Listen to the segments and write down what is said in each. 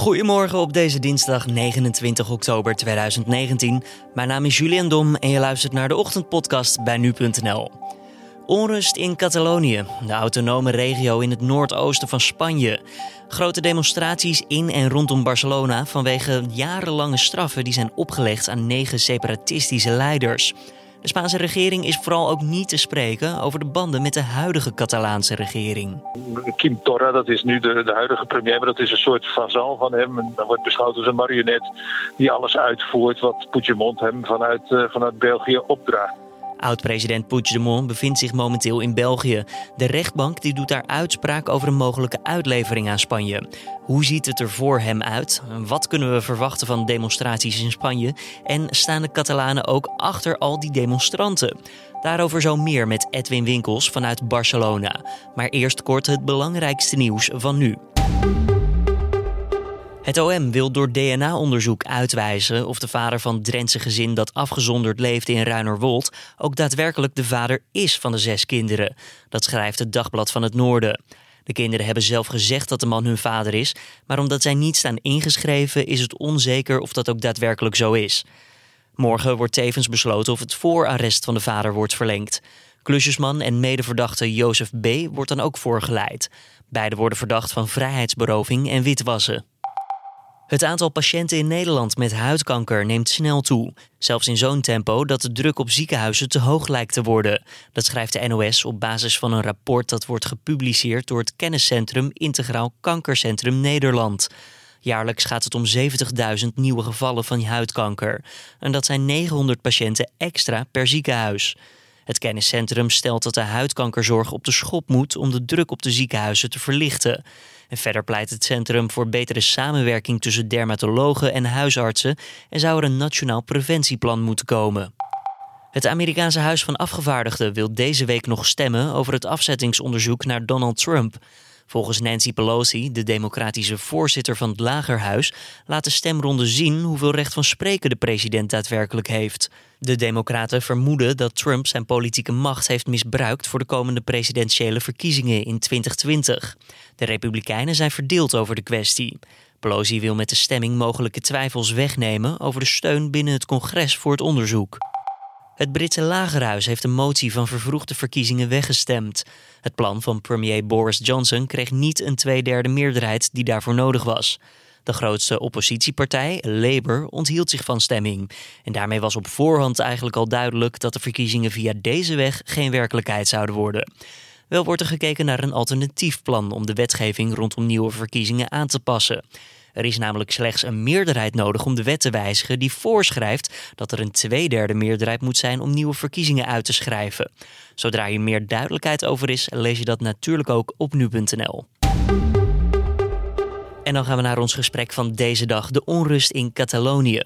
Goedemorgen op deze dinsdag 29 oktober 2019. Mijn naam is Julian Dom en je luistert naar de ochtendpodcast bij nu.nl. Onrust in Catalonië, de autonome regio in het noordoosten van Spanje. Grote demonstraties in en rondom Barcelona vanwege jarenlange straffen die zijn opgelegd aan negen separatistische leiders. De Spaanse regering is vooral ook niet te spreken over de banden met de huidige Catalaanse regering. Kim Torra, dat is nu de, de huidige premier, maar dat is een soort vazal van hem. En dan wordt beschouwd als een marionet die alles uitvoert wat Puigdemont hem vanuit, uh, vanuit België opdraagt. Oud-president Puigdemont bevindt zich momenteel in België. De rechtbank die doet daar uitspraak over een mogelijke uitlevering aan Spanje. Hoe ziet het er voor hem uit? Wat kunnen we verwachten van demonstraties in Spanje? En staan de Catalanen ook achter al die demonstranten? Daarover zo meer met Edwin Winkels vanuit Barcelona. Maar eerst kort het belangrijkste nieuws van nu. Het OM wil door DNA-onderzoek uitwijzen of de vader van Drentse gezin dat afgezonderd leefde in Ruinerwold ook daadwerkelijk de vader is van de zes kinderen. Dat schrijft het Dagblad van het Noorden. De kinderen hebben zelf gezegd dat de man hun vader is, maar omdat zij niet staan ingeschreven is het onzeker of dat ook daadwerkelijk zo is. Morgen wordt tevens besloten of het voorarrest van de vader wordt verlengd. Klusjesman en medeverdachte Jozef B. wordt dan ook voorgeleid. Beiden worden verdacht van vrijheidsberoving en witwassen. Het aantal patiënten in Nederland met huidkanker neemt snel toe. Zelfs in zo'n tempo dat de druk op ziekenhuizen te hoog lijkt te worden. Dat schrijft de NOS op basis van een rapport dat wordt gepubliceerd door het kenniscentrum Integraal Kankercentrum Nederland. Jaarlijks gaat het om 70.000 nieuwe gevallen van huidkanker. En dat zijn 900 patiënten extra per ziekenhuis. Het kenniscentrum stelt dat de huidkankerzorg op de schop moet om de druk op de ziekenhuizen te verlichten. Verder pleit het centrum voor betere samenwerking tussen dermatologen en huisartsen en zou er een nationaal preventieplan moeten komen. Het Amerikaanse Huis van Afgevaardigden wil deze week nog stemmen over het afzettingsonderzoek naar Donald Trump. Volgens Nancy Pelosi, de democratische voorzitter van het Lagerhuis, laat de stemronde zien hoeveel recht van spreken de president daadwerkelijk heeft. De Democraten vermoeden dat Trump zijn politieke macht heeft misbruikt voor de komende presidentiële verkiezingen in 2020. De Republikeinen zijn verdeeld over de kwestie. Pelosi wil met de stemming mogelijke twijfels wegnemen over de steun binnen het congres voor het onderzoek. Het Britse lagerhuis heeft een motie van vervroegde verkiezingen weggestemd. Het plan van premier Boris Johnson kreeg niet een tweederde meerderheid die daarvoor nodig was. De grootste oppositiepartij, Labour, onthield zich van stemming. En daarmee was op voorhand eigenlijk al duidelijk dat de verkiezingen via deze weg geen werkelijkheid zouden worden. Wel wordt er gekeken naar een alternatief plan om de wetgeving rondom nieuwe verkiezingen aan te passen. Er is namelijk slechts een meerderheid nodig om de wet te wijzigen die voorschrijft dat er een tweederde meerderheid moet zijn om nieuwe verkiezingen uit te schrijven. Zodra hier meer duidelijkheid over is, lees je dat natuurlijk ook op nu.nl. En dan gaan we naar ons gesprek van deze dag, de onrust in Catalonië.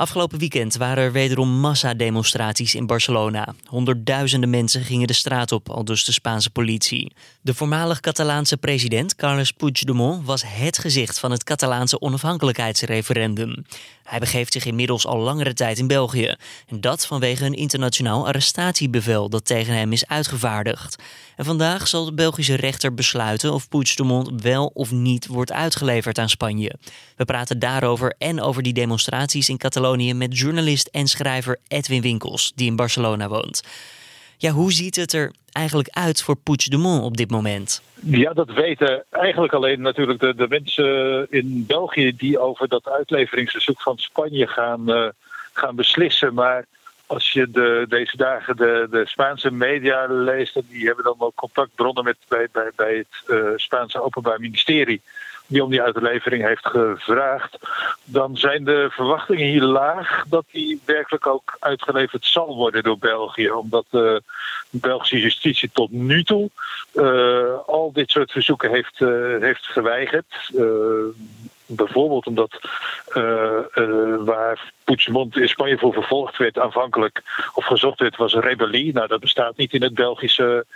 Afgelopen weekend waren er wederom massademonstraties in Barcelona. Honderdduizenden mensen gingen de straat op, al dus de Spaanse politie. De voormalig Catalaanse president Carles Puigdemont was het gezicht van het Catalaanse onafhankelijkheidsreferendum. Hij begeeft zich inmiddels al langere tijd in België. En dat vanwege een internationaal arrestatiebevel dat tegen hem is uitgevaardigd. En vandaag zal de Belgische rechter besluiten of Puigdemont wel of niet wordt uitgeleverd aan Spanje. We praten daarover en over die demonstraties in Catalonië met journalist en schrijver Edwin Winkels, die in Barcelona woont. Ja, hoe ziet het er eigenlijk uit voor Puigdemont op dit moment? Ja, dat weten eigenlijk alleen natuurlijk de, de mensen in België die over dat uitleveringsverzoek van Spanje gaan, uh, gaan beslissen. Maar als je de, deze dagen de, de Spaanse media leest, die hebben dan ook contactbronnen met, bij, bij, bij het uh, Spaanse Openbaar Ministerie die om die uitlevering heeft gevraagd, dan zijn de verwachtingen hier laag dat die werkelijk ook uitgeleverd zal worden door België. Omdat de Belgische justitie tot nu toe uh, al dit soort verzoeken heeft, uh, heeft geweigerd. Bijvoorbeeld omdat waar Puigdemont in Spanje voor vervolgd werd aanvankelijk of gezocht werd was rebellie. Nou, dat bestaat niet in het Belgische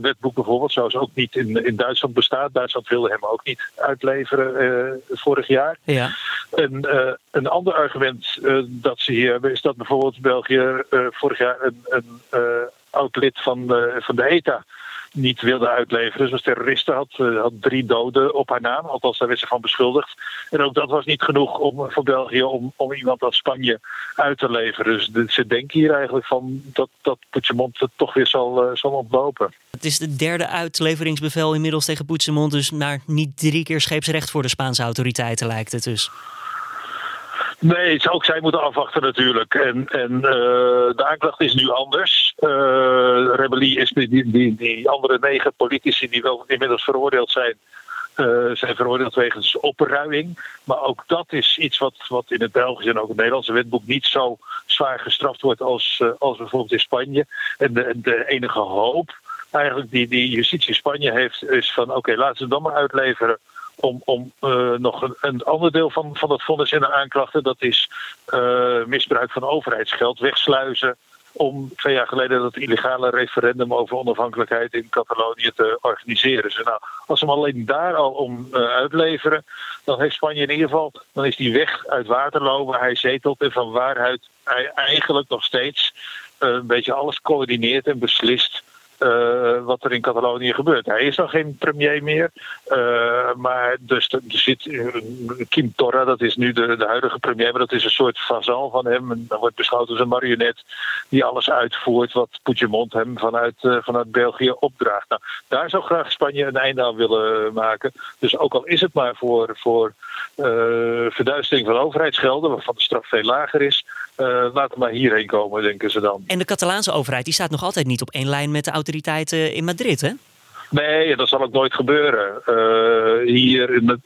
wetboek bijvoorbeeld, zoals ook niet in, in Duitsland bestaat. Duitsland wilde hem ook niet uitleveren uh, vorig jaar. Ja. En uh, een ander argument dat ze hier hebben is dat bijvoorbeeld België vorig jaar een, een oud lid van, van de ETA niet wilde uitleveren. Was terroristen, had, had drie doden op haar naam. Althans, daar werd ze van beschuldigd. En ook dat was niet genoeg om, voor België om, om iemand uit Spanje uit te leveren. Dus ze denken hier eigenlijk van dat, dat Puigdemont het toch weer zal, zal ontlopen. Het is de derde uitleveringsbevel inmiddels tegen Puigdemont. Dus maar niet drie keer scheepsrecht voor de Spaanse autoriteiten lijkt het dus. Nee, ook zij moeten afwachten natuurlijk. En, en uh, de aanklacht is nu anders. Uh, rebellie is die, die, die andere negen politici die wel inmiddels veroordeeld zijn. Uh, zijn veroordeeld wegens opruiing. Maar ook dat is iets wat, wat in het Belgische en ook het Nederlandse wetboek niet zo zwaar gestraft wordt als, als bijvoorbeeld in Spanje. En de, de enige hoop eigenlijk die, die justitie in Spanje heeft, is van oké, laten ze dan maar uitleveren om, om uh, nog een, ander deel van, van dat vonnis in de aanklachten. Dat is uh, misbruik van overheidsgeld, wegsluizen. Om twee jaar geleden dat illegale referendum over onafhankelijkheid in Catalonië te organiseren. Dus nou, als ze hem alleen daar al om uh, uitleveren, dan heeft Spanje in ieder geval, dan is die weg uit Waterloo waar hij zetelt en van waaruit hij eigenlijk nog steeds een beetje alles coördineert en beslist uh, wat er in Catalonië gebeurt. Hij is dan geen premier meer. Uh, maar dus er zit Kim Torra, dat is nu de, de huidige premier, maar dat is een soort vazal van hem. En dan wordt beschouwd als een marionet die alles uitvoert wat Puigdemont hem vanuit, uh, vanuit België opdraagt. Nou, daar zou graag Spanje een einde aan willen maken. Dus ook al is het maar voor, voor verduistering van overheidsgelden, waarvan de straf veel lager is, laat het maar hierheen komen, denken ze dan. En de Catalaanse overheid die staat nog altijd niet op één lijn met de autoriteiten in Madrid, hè? Nee, dat zal ook nooit gebeuren. Uh, hier in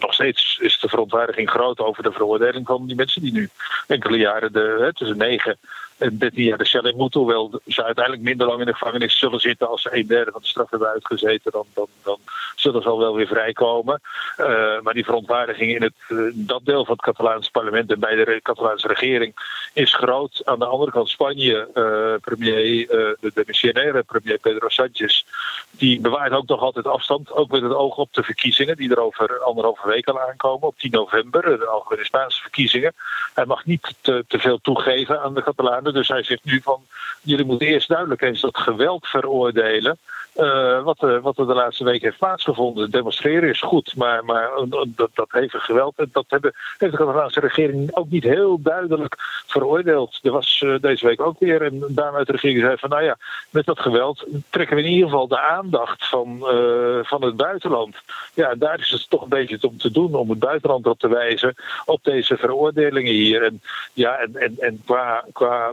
nog steeds is de verontwaardiging groot over de veroordeling van die mensen die nu enkele jaren, de, hè, tussen negen en 13 jaar de cel in moeten. Hoewel ze uiteindelijk minder lang in de gevangenis zullen zitten als ze een derde van de straf hebben uitgezeten. Dan, dan, dan zullen ze al wel weer vrijkomen. Uh, maar die verontwaardiging in het, uh, dat deel van het Catalaanse parlement en bij de Catalaanse regering is groot. Aan de andere kant Spanje, uh, premier, de demissionaire premier Pedro Sánchez, die bewaart ook nog altijd afstand. Ook met het oog op de verkiezingen die er over anderhalve week al aankomen. Op 10 november, de algemene Spaanse verkiezingen. Hij mag niet te, te veel toegeven aan de Catalanen. Dus hij zegt nu van, jullie moeten eerst duidelijk eens dat geweld veroordelen. Uh, wat, uh, wat er de laatste week heeft plaatsgevonden. Demonstreren is goed, maar, maar uh, dat, dat hevig geweld, dat hebben, heeft de Catalaanse regering ook niet heel duidelijk veroordeeld. Er was deze week ook weer een dame uit de regering zei van, nou ja, met dat geweld trekken we in ieder geval de aandacht van, van het buitenland. Ja, daar is het toch een beetje om te doen, om het buitenland op te wijzen op deze veroordelingen hier. En ja, en, en, en qua, qua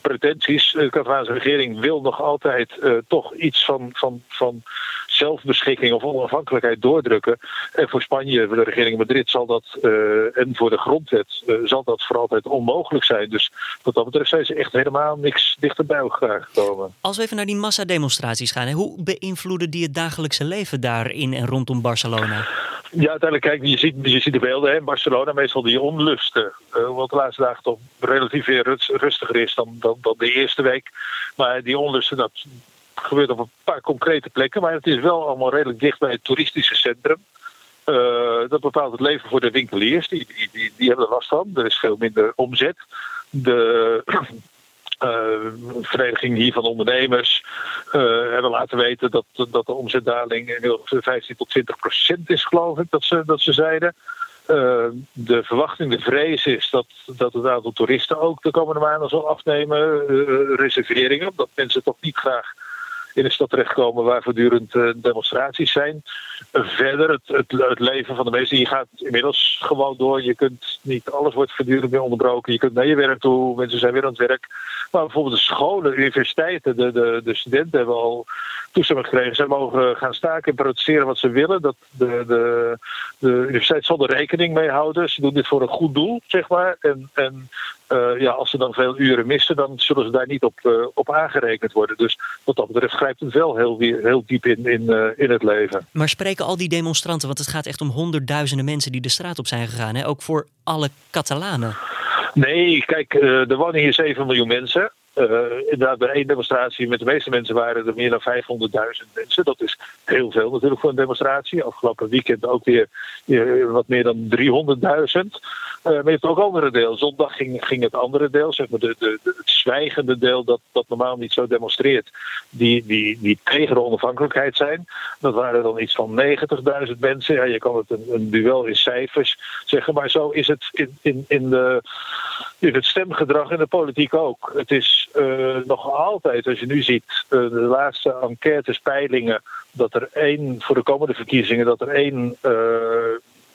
pretenties. De Catalaanse regering wil nog altijd uh, toch iets van, van, van zelfbeschikking of onafhankelijkheid doordrukken. En voor Spanje, voor de regering in Madrid, zal dat, uh, en voor de grondwet, uh, zal dat voor altijd onmogelijk zijn. Dus wat dat betreft zijn ze echt helemaal niks dichterbij elkaar gekomen. Als we even naar die massademonstraties gaan, hè, hoe beïnvloeden die het dagelijkse leven daarin en rondom Barcelona? Ja, uiteindelijk, kijk, je ziet, je ziet de beelden hè, in Barcelona, meestal die onlusten. Uh, wat de laatste dagen toch relatief weer rustiger is dan, dan, dan de eerste week. Maar die onlusten, dat gebeurt op een paar concrete plekken. Maar het is wel allemaal redelijk dicht bij het toeristische centrum. Uh, dat bepaalt het leven voor de winkeliers. Die, die, die, die hebben er last van. Er is veel minder omzet. De uh, vereniging hier van ondernemers uh, hebben laten weten dat, dat de omzetdaling inmiddels 15 tot 20 procent is, geloof ik, dat ze, dat ze zeiden. Uh, de verwachting, de vrees is dat, dat het aantal toeristen ook de komende maanden zal afnemen. reserveringen, omdat mensen toch niet graag in de stad terechtkomen waar voortdurend uh, demonstraties zijn. Verder, het, het, leven van de mensen, je gaat inmiddels gewoon door. Je kunt niet, alles wordt voortdurend weer onderbroken. Je kunt naar je werk toe, mensen zijn weer aan het werk. Maar bijvoorbeeld de scholen, universiteiten, de, de, de studenten hebben al toestemming gekregen. Ze mogen gaan staken en protesteren wat ze willen. Dat de, de, de universiteit zal er rekening mee houden. Ze doen dit voor een goed doel, zeg maar. En, en uh, ja, als ze dan veel uren missen, dan zullen ze daar niet op, uh, op aangerekend worden. Dus wat dat betreft grijpt het wel heel, heel diep in, in, uh, in het leven. Maar spreken al die demonstranten, want het gaat echt om honderdduizenden mensen die de straat op zijn gegaan, hè? ook voor alle Catalanen? Nee, kijk, er wonen hier 7 miljoen mensen. Uh, inderdaad, bij één demonstratie met de meeste mensen waren er meer dan 500.000 mensen. Dat is heel veel natuurlijk voor een demonstratie. Afgelopen weekend ook weer uh, wat meer dan 300.000. Uh, maar je hebt ook andere deel. Zondag ging, ging het andere deel, zeg maar de, de, het zwijgende deel dat, dat normaal niet zo demonstreert, die, die, die tegen de onafhankelijkheid zijn. Dat waren dan iets van 90.000 mensen. Ja, je kan het een, een, duel in cijfers zeggen, maar zo is het in, in, in, de, in het stemgedrag in de politiek ook. Het is uh, nog altijd, als je nu ziet, uh, de laatste enquêtes, peilingen, dat er één, voor de komende verkiezingen, dat er één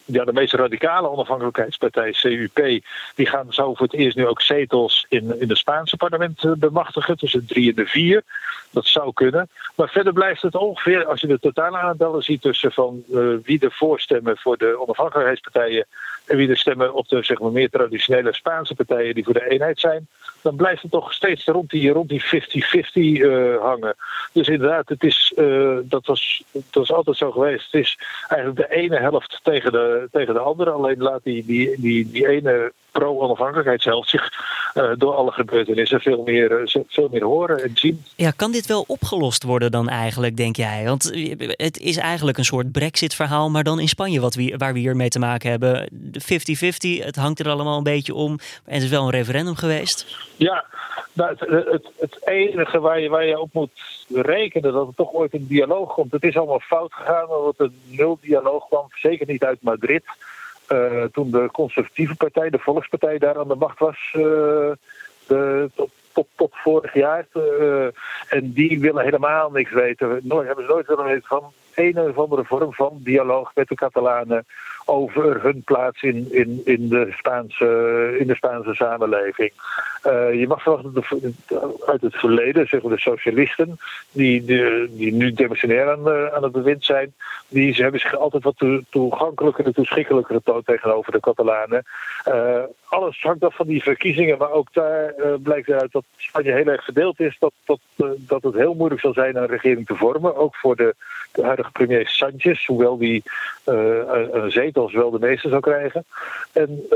ja, de meest radicale onafhankelijkheidspartij, CUP, die gaan zo voor het eerst nu ook zetels in, in het Spaanse parlement eh, bemachtigen, tussen drie en de vier. Dat zou kunnen. Maar verder blijft het ongeveer, als je de totale aantallen ziet tussen van uh, wie er voorstemmen voor de onafhankelijkheidspartijen en wie er stemmen op de zeg maar, meer traditionele Spaanse partijen die voor de eenheid zijn, dan blijft het toch steeds rond die 50-50 rond die, uh, hangen. Dus inderdaad, het is, uh, dat, was, dat was altijd zo geweest. Het is eigenlijk de ene helft tegen de, tegen de andere. Alleen laat die, die, die, die ene pro-onafhankelijkheidshelft zich uh, door alle gebeurtenissen veel meer, uh, veel meer horen en zien. Ja, kan dit wel opgelost worden dan eigenlijk, denk jij? Want het is eigenlijk een soort brexit-verhaal, maar dan in Spanje, wat we, waar we hier mee te maken hebben. 50-50, het hangt er allemaal een beetje om. En het is wel een referendum geweest. Ja, nou, het, het, het, enige waar je, waar je op moet rekenen dat er toch ooit een dialoog komt. Het is allemaal fout gegaan, omdat er nul dialoog kwam. Zeker niet uit Madrid. Uh, toen de conservatieve partij, de Volkspartij, daar aan de macht was. Uh, de, tot, tot, vorig jaar. Uh, en die willen helemaal niks weten. Nooit, hebben ze nooit willen weten van een of andere vorm van dialoog met de Catalanen over hun plaats in, in, in, de, Spaanse, in de Spaanse samenleving. Uh, je mag verwachten uit het verleden, zeggen de socialisten, die, die, nu demissionair aan, uh, aan het bewind zijn, die ze hebben zich altijd wat toe, toegankelijker en toeschikkelijker getoond tegenover de Catalanen. Uh, alles hangt af van die verkiezingen, maar ook daar blijkt uit dat Spanje heel erg verdeeld is, dat, dat, dat het heel moeilijk zal zijn een regering te vormen, ook voor de, huidige premier Sanchez, hoewel die een zetels wel de meeste zou krijgen. En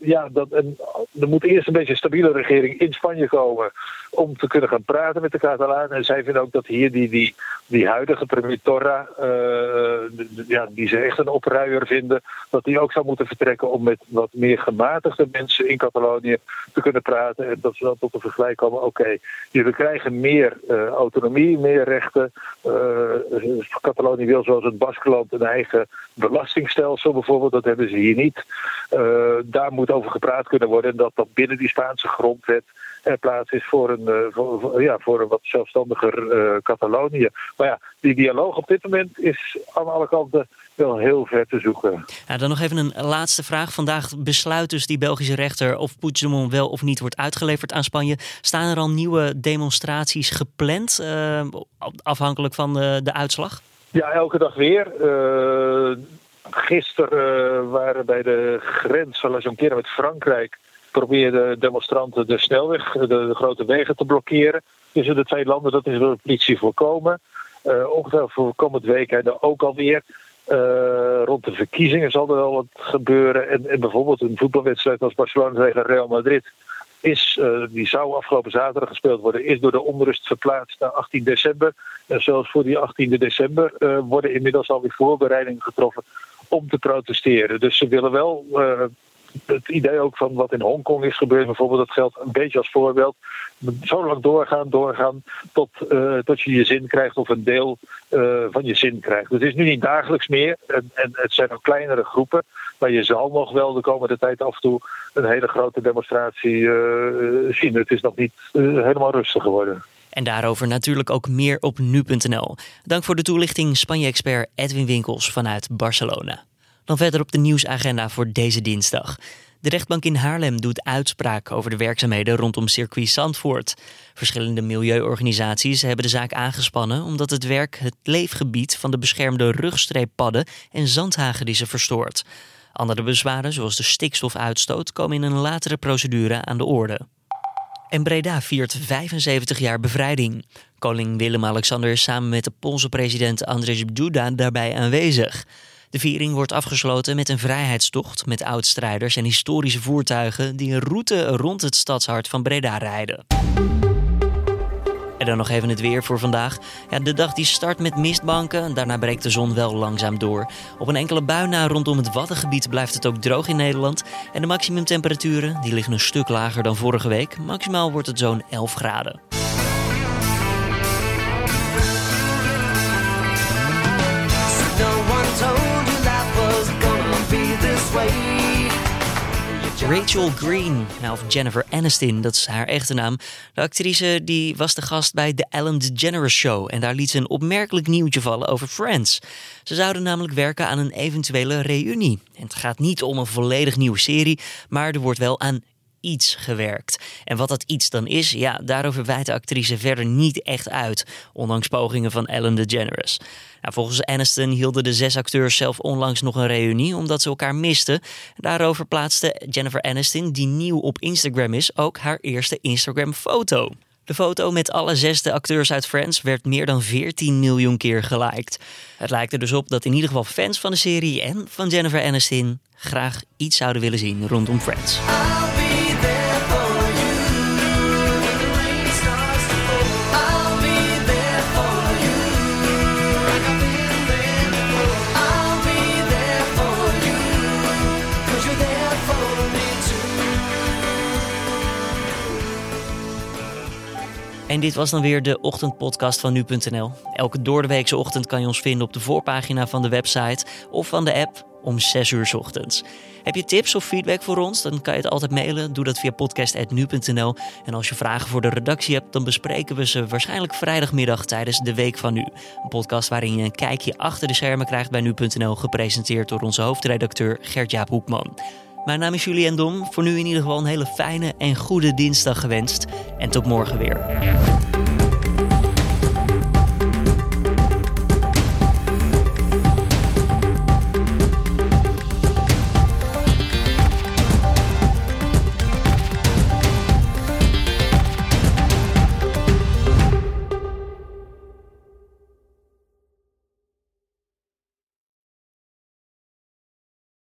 ja, dat, en, er moet eerst een beetje een stabiele regering in Spanje komen om te kunnen gaan praten met de Catalanen. En zij vinden ook dat hier die, die, die huidige premier Torra, ja, die ze echt een opruier vinden, dat die ook zou moeten vertrekken om met wat meer gematigde mensen in Catalonië te kunnen praten. En dat ze dan tot de vergelijk komen, oké, jullie krijgen meer uh, autonomie, meer rechten. Uh, Catalonië wil zoals het Baskeland een eigen belastingstelsel bijvoorbeeld, dat hebben ze hier niet. daar moet over gepraat kunnen worden en dat dat binnen die Spaanse grondwet er plaats is voor een, uh, voor, ja, voor een wat zelfstandiger uh, Catalonië. Maar ja, die dialoog op dit moment is aan alle kanten wel heel ver te zoeken. Ja, dan nog even een laatste vraag. Vandaag besluit dus die Belgische rechter of Puigdemont wel of niet wordt uitgeleverd aan Spanje. Staan er al nieuwe demonstraties gepland, uh, afhankelijk van de, de uitslag? Ja, elke dag weer. gisteren waren bij de grens van La Jonquière met Frankrijk probeerden demonstranten de snelweg, de, grote wegen te blokkeren tussen de twee landen. Dat is door de politie voorkomen. Uh, ongeveer voor komend weekend ook alweer. Uh, rond de verkiezingen zal er wel wat gebeuren. En, bijvoorbeeld een voetbalwedstrijd als Barcelona tegen Real Madrid. Is, uh, die zou afgelopen zaterdag gespeeld worden, is door de onrust verplaatst naar 18 december. En zelfs voor die 18 december worden inmiddels alweer voorbereidingen getroffen om te protesteren. Dus ze willen wel het idee ook van wat in Hongkong is gebeurd, bijvoorbeeld, dat geldt een beetje als voorbeeld. Zo lang doorgaan, doorgaan, tot, uh, tot je je zin krijgt of een deel uh, van je zin krijgt. Het is nu niet dagelijks meer en, en het zijn ook kleinere groepen, maar je zal nog wel de komende tijd af en toe een hele grote demonstratie uh, zien. Het is nog niet helemaal rustig geworden. En daarover natuurlijk ook meer op nu.nl. Dank voor de toelichting, Spanje-expert Edwin Winkels vanuit Barcelona. Dan verder op de nieuwsagenda voor deze dinsdag. De rechtbank in Haarlem doet uitspraak over de werkzaamheden rondom circuit Zandvoort. Verschillende milieuorganisaties hebben de zaak aangespannen omdat het werk het leefgebied van de beschermde rugstreeppadden en zandhagedissen verstoort. Andere bezwaren, zoals de stikstofuitstoot, komen in een latere procedure aan de orde. En Breda viert 75 jaar bevrijding. Koning Willem-Alexander is samen met de Poolse president Andrzej Duda daarbij aanwezig. De viering wordt afgesloten met een vrijheidstocht met oudstrijders en historische voertuigen die een route rond het stadshart van Breda rijden. En dan nog even het weer voor vandaag. Ja, de dag die start met mistbanken. Daarna breekt de zon wel langzaam door. Op een enkele bui na rondom het Waddengebied blijft het ook droog in Nederland. En de maximumtemperaturen die liggen een stuk lager dan vorige week. Maximaal wordt het zo'n 11 graden. Rachel Green, nou, of Jennifer Aniston, dat is haar echte naam. De actrice die was de gast bij The Ellen DeGeneres Show en daar liet ze een opmerkelijk nieuwtje vallen over Friends. Ze zouden namelijk werken aan een eventuele reunie. En het gaat niet om een volledig nieuwe serie, maar er wordt wel aan iets gewerkt. En wat dat iets dan is, ja, daarover wijt de actrice verder niet echt uit, ondanks pogingen van Ellen DeGeneres. Nou, volgens Aniston hielden de zes acteurs zelf onlangs nog een reunie omdat ze elkaar misten. Daarover plaatste Jennifer Aniston, die nieuw op Instagram is, ook haar eerste Instagram-foto. De foto met alle zesde acteurs uit Friends werd meer dan 14 miljoen keer geliked. Het lijkt er dus op dat in ieder geval fans van de serie en van Jennifer Aniston graag iets zouden willen zien rondom Friends. En dit was dan weer de ochtendpodcast van nu.nl. Elke doordeweekse ochtend kan je ons vinden op de voorpagina van de website of van de app om 6 uur ochtends. Heb je tips of feedback voor ons? Dan kan je het altijd mailen. Doe dat via podcast.nu.nl. En als je vragen voor de redactie hebt, dan bespreken we ze waarschijnlijk vrijdagmiddag tijdens de Week van Nu. Een podcast waarin je een kijkje achter de schermen krijgt bij nu.nl, gepresenteerd door onze hoofdredacteur Gert-Jaap Hoekman. Mijn naam is Julien Dom. Voor nu in ieder geval een hele fijne en goede dinsdag gewenst. En tot morgen weer.